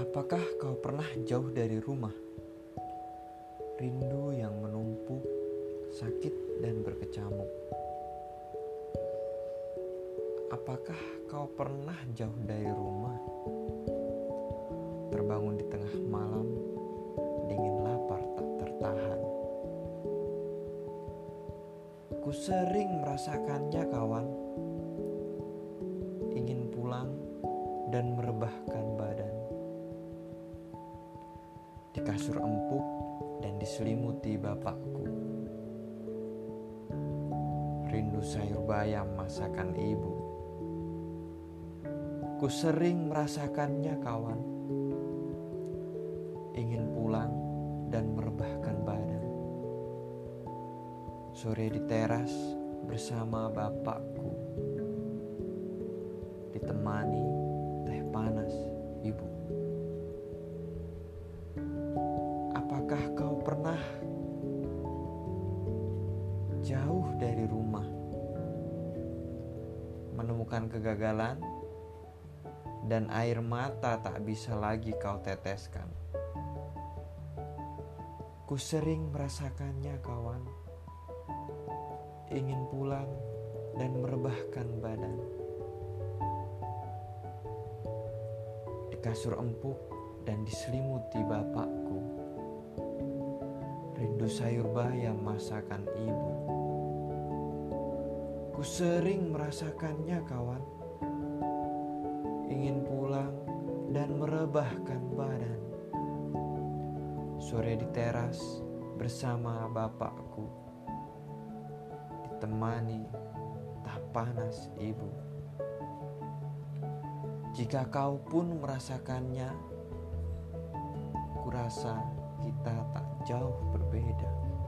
Apakah kau pernah jauh dari rumah? Rindu yang menumpuk, sakit dan berkecamuk. Apakah kau pernah jauh dari rumah? Terbangun di tengah malam, dingin lapar tak tertahan. Ku sering merasakannya kawan, ingin pulang dan merebahkan Di kasur empuk dan diselimuti bapakku. Rindu sayur bayam masakan ibu. Ku sering merasakannya kawan. Ingin pulang dan merebahkan badan. Sore di teras bersama bapakku. Ditemani teh panas ibu. Jauh dari rumah, menemukan kegagalan, dan air mata tak bisa lagi kau teteskan? Ku sering merasakannya, kawan. Ingin pulang dan merebahkan badan. Di kasur empuk dan diselimuti bapakku. Rindu sayur bayam masakan ibu. Ku sering merasakannya kawan. Ingin pulang dan merebahkan badan. Sore di teras bersama bapakku. Ditemani tak panas ibu. Jika kau pun merasakannya, kurasa kita tak jauh berbeda.